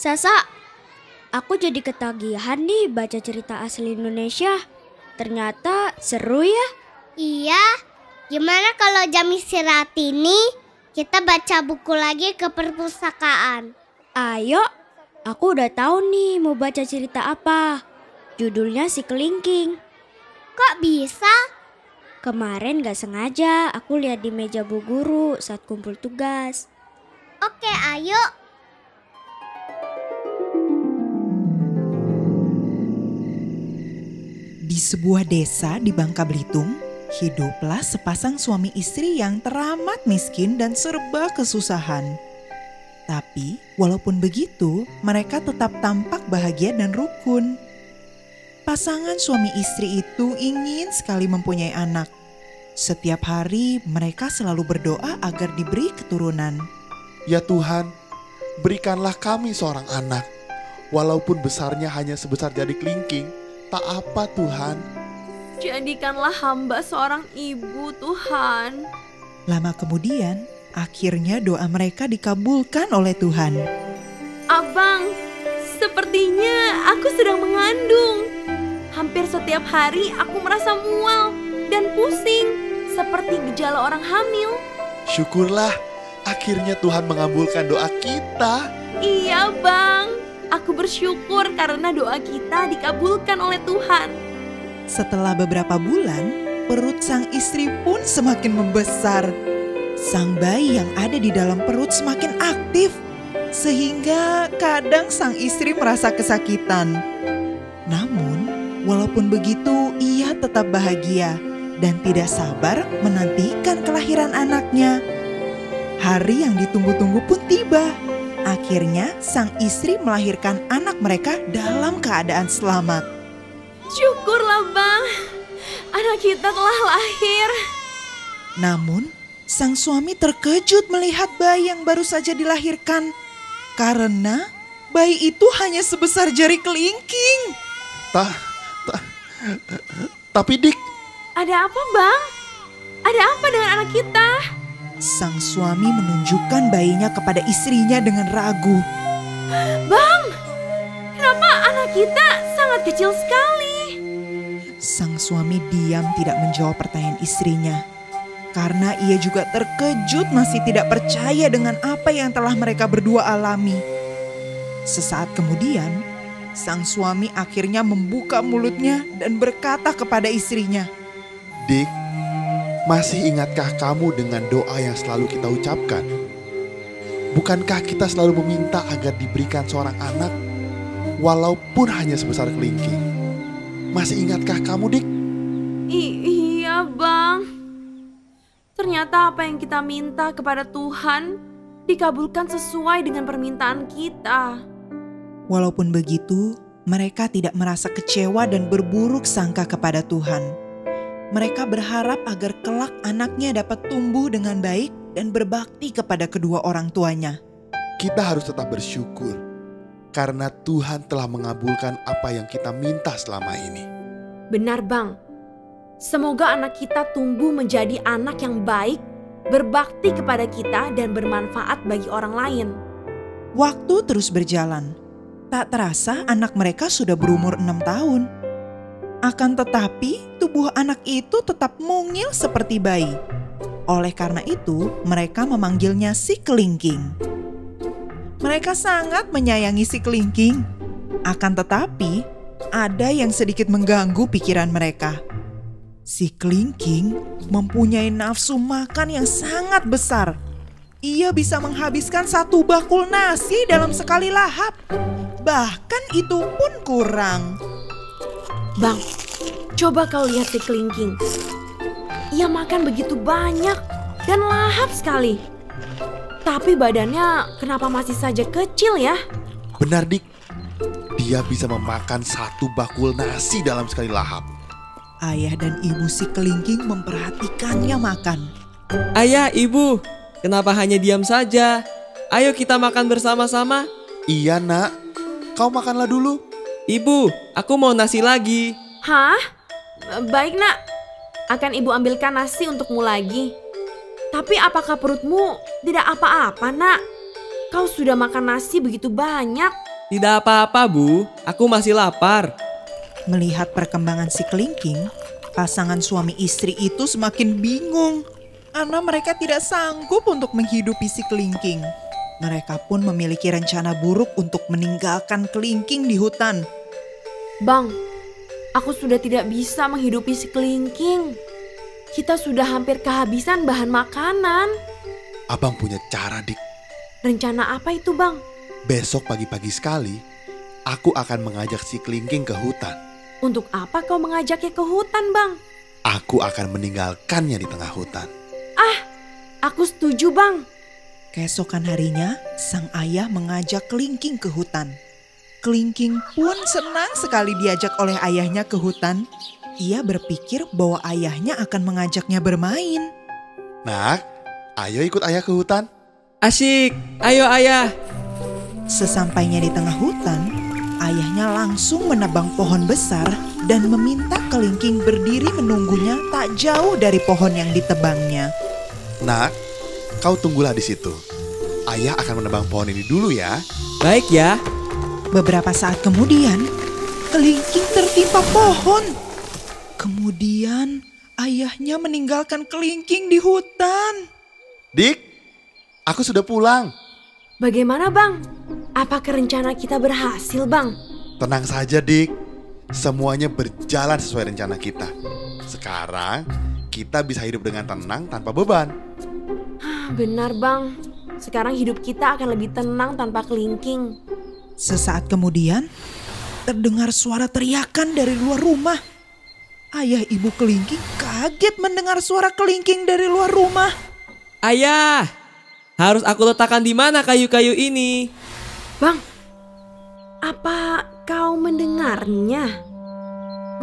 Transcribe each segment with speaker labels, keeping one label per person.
Speaker 1: Sasa, aku jadi ketagihan nih baca cerita asli Indonesia. Ternyata seru ya.
Speaker 2: Iya, gimana kalau jam istirahat ini kita baca buku lagi ke perpustakaan?
Speaker 1: Ayo, aku udah tahu nih mau baca cerita apa. Judulnya Si Kelingking.
Speaker 2: Kok bisa?
Speaker 1: Kemarin gak sengaja aku lihat di meja bu guru saat kumpul tugas.
Speaker 2: Oke, ayo.
Speaker 3: Sebuah desa di Bangka Belitung, hiduplah sepasang suami istri yang teramat miskin dan serba kesusahan. Tapi, walaupun begitu, mereka tetap tampak bahagia dan rukun. Pasangan suami istri itu ingin sekali mempunyai anak. Setiap hari mereka selalu berdoa agar diberi keturunan.
Speaker 4: Ya Tuhan, berikanlah kami seorang anak. Walaupun besarnya hanya sebesar jari kelingking, tak apa Tuhan.
Speaker 5: Jadikanlah hamba seorang ibu Tuhan.
Speaker 3: Lama kemudian, akhirnya doa mereka dikabulkan oleh Tuhan.
Speaker 5: Abang, sepertinya aku sedang mengandung. Hampir setiap hari aku merasa mual dan pusing seperti gejala orang hamil.
Speaker 4: Syukurlah, akhirnya Tuhan mengabulkan doa kita.
Speaker 5: Iya bang, aku bersyukur karena doa kita dikabulkan oleh Tuhan.
Speaker 3: Setelah beberapa bulan, perut sang istri pun semakin membesar. Sang bayi yang ada di dalam perut semakin aktif, sehingga kadang sang istri merasa kesakitan. Namun, walaupun begitu, ia tetap bahagia dan tidak sabar menantikan kelahiran anaknya. Hari yang ditunggu-tunggu pun tiba. Akhirnya, sang istri melahirkan anak mereka dalam keadaan selamat.
Speaker 5: Syukurlah bang, anak kita telah lahir.
Speaker 3: Namun, sang suami terkejut melihat bayi yang baru saja dilahirkan. Karena bayi itu hanya sebesar jari kelingking.
Speaker 4: Ta, ta, tapi Dik,
Speaker 5: Ada apa bang? Ada apa dengan anak kita?
Speaker 3: Sang suami menunjukkan bayinya kepada istrinya dengan ragu.
Speaker 5: Bang, kenapa anak kita sangat kecil sekali?
Speaker 3: Sang suami diam tidak menjawab pertanyaan istrinya. Karena ia juga terkejut masih tidak percaya dengan apa yang telah mereka berdua alami. Sesaat kemudian, sang suami akhirnya membuka mulutnya dan berkata kepada istrinya,
Speaker 4: Dik, masih ingatkah kamu dengan doa yang selalu kita ucapkan? Bukankah kita selalu meminta agar diberikan seorang anak, walaupun hanya sebesar kelingking? Masih ingatkah kamu, Dik?
Speaker 5: I- iya bang. Ternyata apa yang kita minta kepada Tuhan dikabulkan sesuai dengan permintaan kita.
Speaker 3: Walaupun begitu, mereka tidak merasa kecewa dan berburuk sangka kepada Tuhan. Mereka berharap agar kelak anaknya dapat tumbuh dengan baik dan berbakti kepada kedua orang tuanya.
Speaker 4: Kita harus tetap bersyukur karena Tuhan telah mengabulkan apa yang kita minta selama ini.
Speaker 5: Benar bang. Semoga anak kita tumbuh menjadi anak yang baik, berbakti kepada kita dan bermanfaat bagi orang lain.
Speaker 3: Waktu terus berjalan. Tak terasa anak mereka sudah berumur enam tahun. Akan tetapi tubuh anak itu tetap mungil seperti bayi. Oleh karena itu mereka memanggilnya si kelingking. Mereka sangat menyayangi si kelingking. Akan tetapi ada yang sedikit mengganggu pikiran mereka. Si kelingking mempunyai nafsu makan yang sangat besar. Ia bisa menghabiskan satu bakul nasi dalam sekali lahap. Bahkan itu pun kurang.
Speaker 5: Bang, coba kau lihat si kelingking. Ia makan begitu banyak dan lahap sekali. Tapi badannya kenapa masih saja kecil ya?
Speaker 4: Benar, Dik. Dia bisa memakan satu bakul nasi dalam sekali lahap.
Speaker 3: Ayah dan ibu si kelingking memperhatikannya makan.
Speaker 6: Ayah, ibu, kenapa hanya diam saja? Ayo kita makan bersama-sama.
Speaker 4: Iya, Nak. Kau makanlah dulu.
Speaker 6: Ibu, aku mau nasi lagi.
Speaker 5: Hah? Baik nak, akan ibu ambilkan nasi untukmu lagi. Tapi apakah perutmu tidak apa-apa nak? Kau sudah makan nasi begitu banyak.
Speaker 6: Tidak apa-apa, Bu. Aku masih lapar.
Speaker 3: Melihat perkembangan si kelingking, pasangan suami istri itu semakin bingung. Karena mereka tidak sanggup untuk menghidupi si kelingking. Mereka pun memiliki rencana buruk untuk meninggalkan kelingking di hutan.
Speaker 5: Bang, aku sudah tidak bisa menghidupi si kelingking. Kita sudah hampir kehabisan bahan makanan.
Speaker 4: Abang punya cara, Dik.
Speaker 5: Rencana apa itu, Bang?
Speaker 4: Besok pagi-pagi sekali, aku akan mengajak si kelingking ke hutan.
Speaker 5: Untuk apa kau mengajaknya ke hutan, Bang?
Speaker 4: Aku akan meninggalkannya di tengah hutan.
Speaker 5: Aku setuju, Bang.
Speaker 3: Keesokan harinya, sang ayah mengajak kelingking ke hutan. Kelingking pun senang sekali diajak oleh ayahnya ke hutan. Ia berpikir bahwa ayahnya akan mengajaknya bermain.
Speaker 4: Nak, ayo ikut ayah ke hutan.
Speaker 6: Asyik. Ayo, Ayah.
Speaker 3: Sesampainya di tengah hutan, ayahnya langsung menebang pohon besar dan meminta kelingking berdiri menunggunya tak jauh dari pohon yang ditebangnya.
Speaker 4: Nak, kau tunggulah di situ. Ayah akan menebang pohon ini dulu ya.
Speaker 6: Baik ya.
Speaker 3: Beberapa saat kemudian, kelingking tertimpa pohon. Kemudian, ayahnya meninggalkan kelingking di hutan.
Speaker 4: Dik, aku sudah pulang.
Speaker 5: Bagaimana, Bang? Apakah rencana kita berhasil, Bang?
Speaker 4: Tenang saja, Dik. Semuanya berjalan sesuai rencana kita. Sekarang, kita bisa hidup dengan tenang tanpa beban.
Speaker 5: Ah, Benar, Bang. Sekarang hidup kita akan lebih tenang tanpa kelingking.
Speaker 3: Sesaat kemudian, terdengar suara teriakan dari luar rumah. Ayah ibu kelingking kaget mendengar suara kelingking dari luar rumah.
Speaker 6: Ayah, harus aku letakkan di mana kayu-kayu ini?
Speaker 5: Bang, apa kau mendengarnya?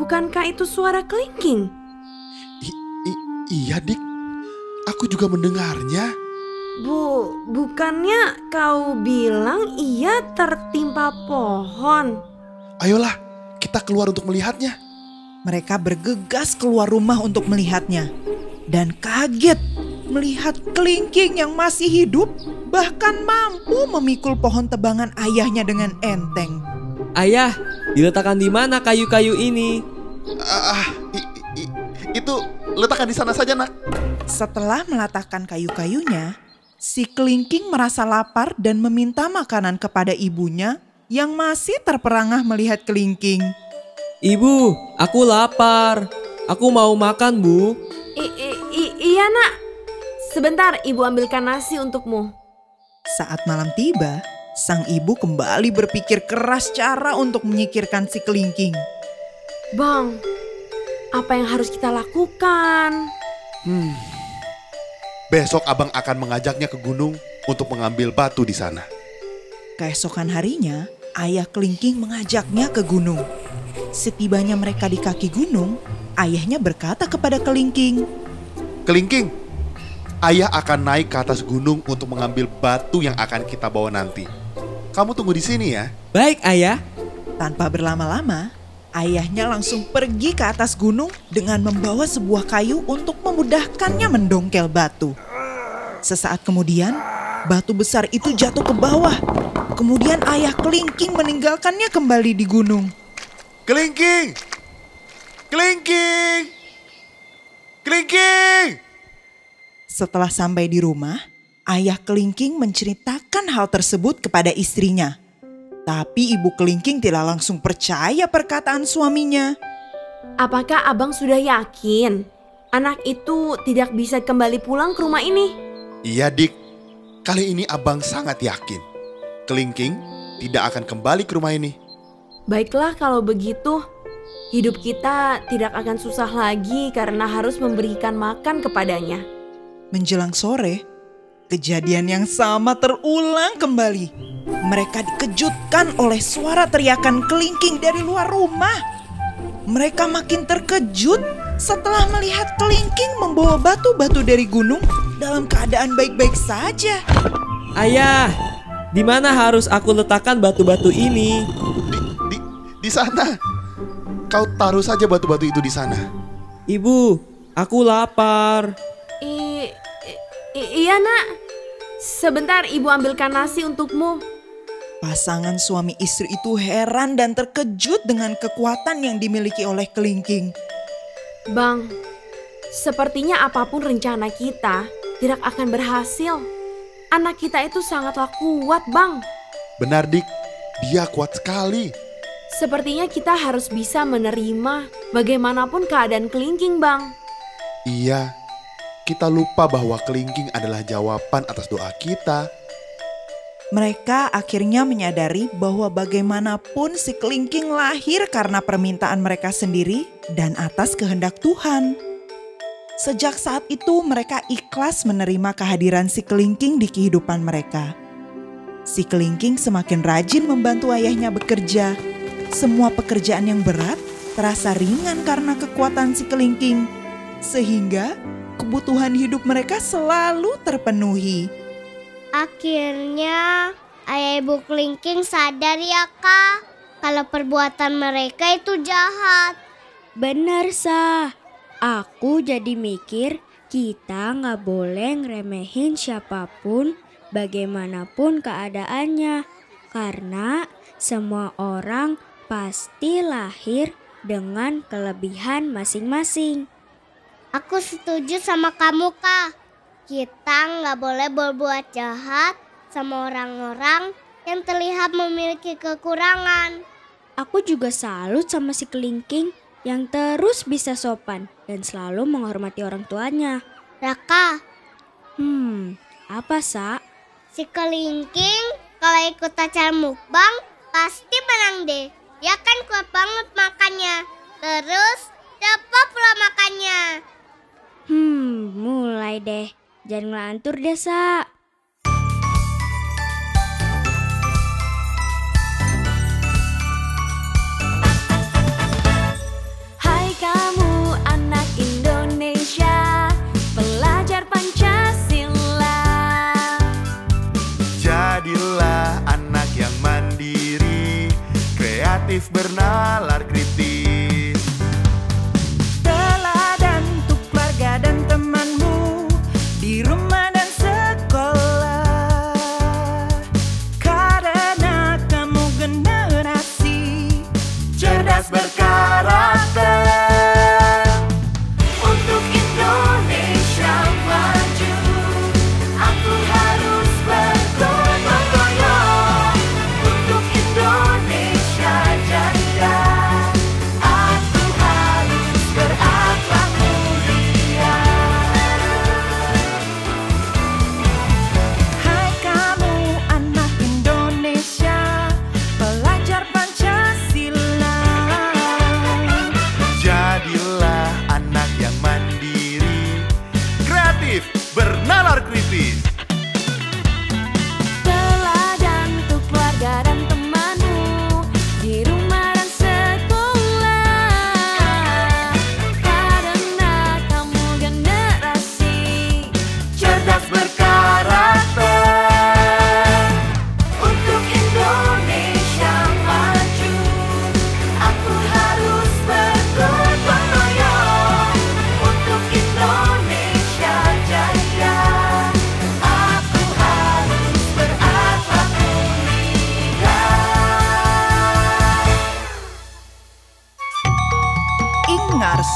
Speaker 5: Bukankah itu suara kelingking?
Speaker 4: I- i- iya, Dik. Aku juga mendengarnya.
Speaker 5: Bu, bukannya kau bilang ia tertimpa pohon?
Speaker 4: Ayolah, kita keluar untuk melihatnya.
Speaker 3: Mereka bergegas keluar rumah untuk melihatnya. Dan kaget melihat kelingking yang masih hidup bahkan mampu memikul pohon tebangan ayahnya dengan enteng.
Speaker 6: Ayah, diletakkan di mana kayu-kayu ini?
Speaker 4: Ah, i- i- itu letakkan di sana saja, Nak.
Speaker 3: Setelah meletakkan kayu-kayunya, si kelingking merasa lapar dan meminta makanan kepada ibunya yang masih terperangah melihat kelingking.
Speaker 6: Ibu, aku lapar. Aku mau makan, Bu.
Speaker 5: I- i- i- iya nak, sebentar ibu ambilkan nasi untukmu.
Speaker 3: Saat malam tiba, sang ibu kembali berpikir keras cara untuk menyikirkan si kelingking.
Speaker 5: Bang, apa yang harus kita lakukan?
Speaker 4: Hmm. Besok abang akan mengajaknya ke gunung untuk mengambil batu di sana.
Speaker 3: Keesokan harinya, ayah kelingking mengajaknya ke gunung. Setibanya mereka di kaki gunung, ayahnya berkata kepada kelingking,
Speaker 4: Kelingking, ayah akan naik ke atas gunung untuk mengambil batu yang akan kita bawa nanti. Kamu tunggu di sini ya.
Speaker 6: Baik, Ayah.
Speaker 3: Tanpa berlama-lama, ayahnya langsung pergi ke atas gunung dengan membawa sebuah kayu untuk memudahkannya mendongkel batu. Sesaat kemudian, batu besar itu jatuh ke bawah. Kemudian ayah kelingking meninggalkannya kembali di gunung.
Speaker 4: Kelingking! Kelingking! Kelingking!
Speaker 3: Setelah sampai di rumah, ayah kelingking menceritakan hal tersebut kepada istrinya. Tapi ibu kelingking tidak langsung percaya perkataan suaminya.
Speaker 5: Apakah abang sudah yakin anak itu tidak bisa kembali pulang ke rumah ini?
Speaker 4: Iya dik, kali ini abang sangat yakin. Kelingking tidak akan kembali ke rumah ini.
Speaker 5: Baiklah kalau begitu, hidup kita tidak akan susah lagi karena harus memberikan makan kepadanya.
Speaker 3: Menjelang sore, kejadian yang sama terulang kembali. Mereka dikejutkan oleh suara teriakan kelingking dari luar rumah. Mereka makin terkejut setelah melihat kelingking membawa batu-batu dari gunung dalam keadaan baik-baik saja.
Speaker 6: Ayah, di mana harus aku letakkan batu-batu ini?
Speaker 4: Di, di, di sana. Kau taruh saja batu-batu itu di sana.
Speaker 6: Ibu, aku lapar.
Speaker 5: I, i- iya nak, sebentar ibu ambilkan nasi untukmu.
Speaker 3: Pasangan suami istri itu heran dan terkejut dengan kekuatan yang dimiliki oleh kelingking.
Speaker 5: Bang, sepertinya apa pun rencana kita tidak akan berhasil. Anak kita itu sangatlah kuat, Bang.
Speaker 4: Benar dik, dia kuat sekali.
Speaker 5: Sepertinya kita harus bisa menerima bagaimanapun keadaan kelingking, Bang.
Speaker 4: Iya, kita lupa bahwa kelingking adalah jawaban atas doa kita.
Speaker 3: Mereka akhirnya menyadari bahwa bagaimanapun si kelingking lahir karena permintaan mereka sendiri dan atas kehendak Tuhan. Sejak saat itu mereka ikhlas menerima kehadiran si kelingking di kehidupan mereka. Si kelingking semakin rajin membantu ayahnya bekerja. Semua pekerjaan yang berat terasa ringan karena kekuatan si kelingking. Sehingga kebutuhan hidup mereka selalu terpenuhi.
Speaker 2: Akhirnya ayah ibu kelingking sadar ya kak kalau perbuatan mereka itu jahat.
Speaker 1: Bener sah. Aku jadi mikir kita nggak boleh ngeremehin siapa pun bagaimanapun keadaannya. Karena semua orang pasti lahir dengan kelebihan masing-masing.
Speaker 2: Aku setuju sama kamu kak. Kita nggak boleh berbuat jahat sama orang-orang yang terlihat memiliki kekurangan.
Speaker 1: Aku juga salut sama si kelingking yang terus bisa sopan dan selalu menghormati orang tuanya.
Speaker 2: Raka,
Speaker 1: Hmm, apa Sa?
Speaker 2: si kelingking kalau ikut acara mukbang pasti menang deh. Ya kan kuat banget makannya. Terus dapat pula makannya.
Speaker 1: Hmm, mulai deh. Jangan ngelantur deh, Sa.
Speaker 5: Hai kamu anak Indonesia, pelajar Pancasila.
Speaker 4: Jadilah anak yang mandiri, kreatif bernalar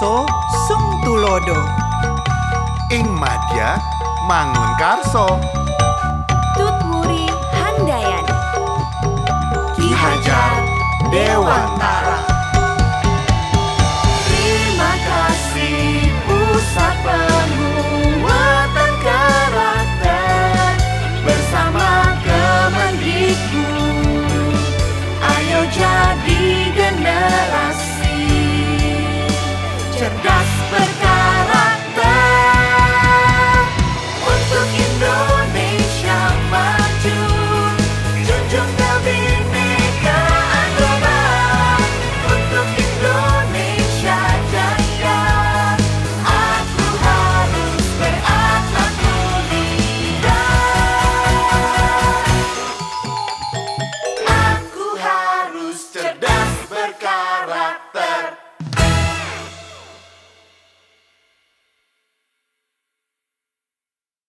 Speaker 3: ngarso sung tulodo.
Speaker 4: Ing madya mangun karso.
Speaker 5: Tutmuri Handayani
Speaker 4: Ki Hajar Dewantara.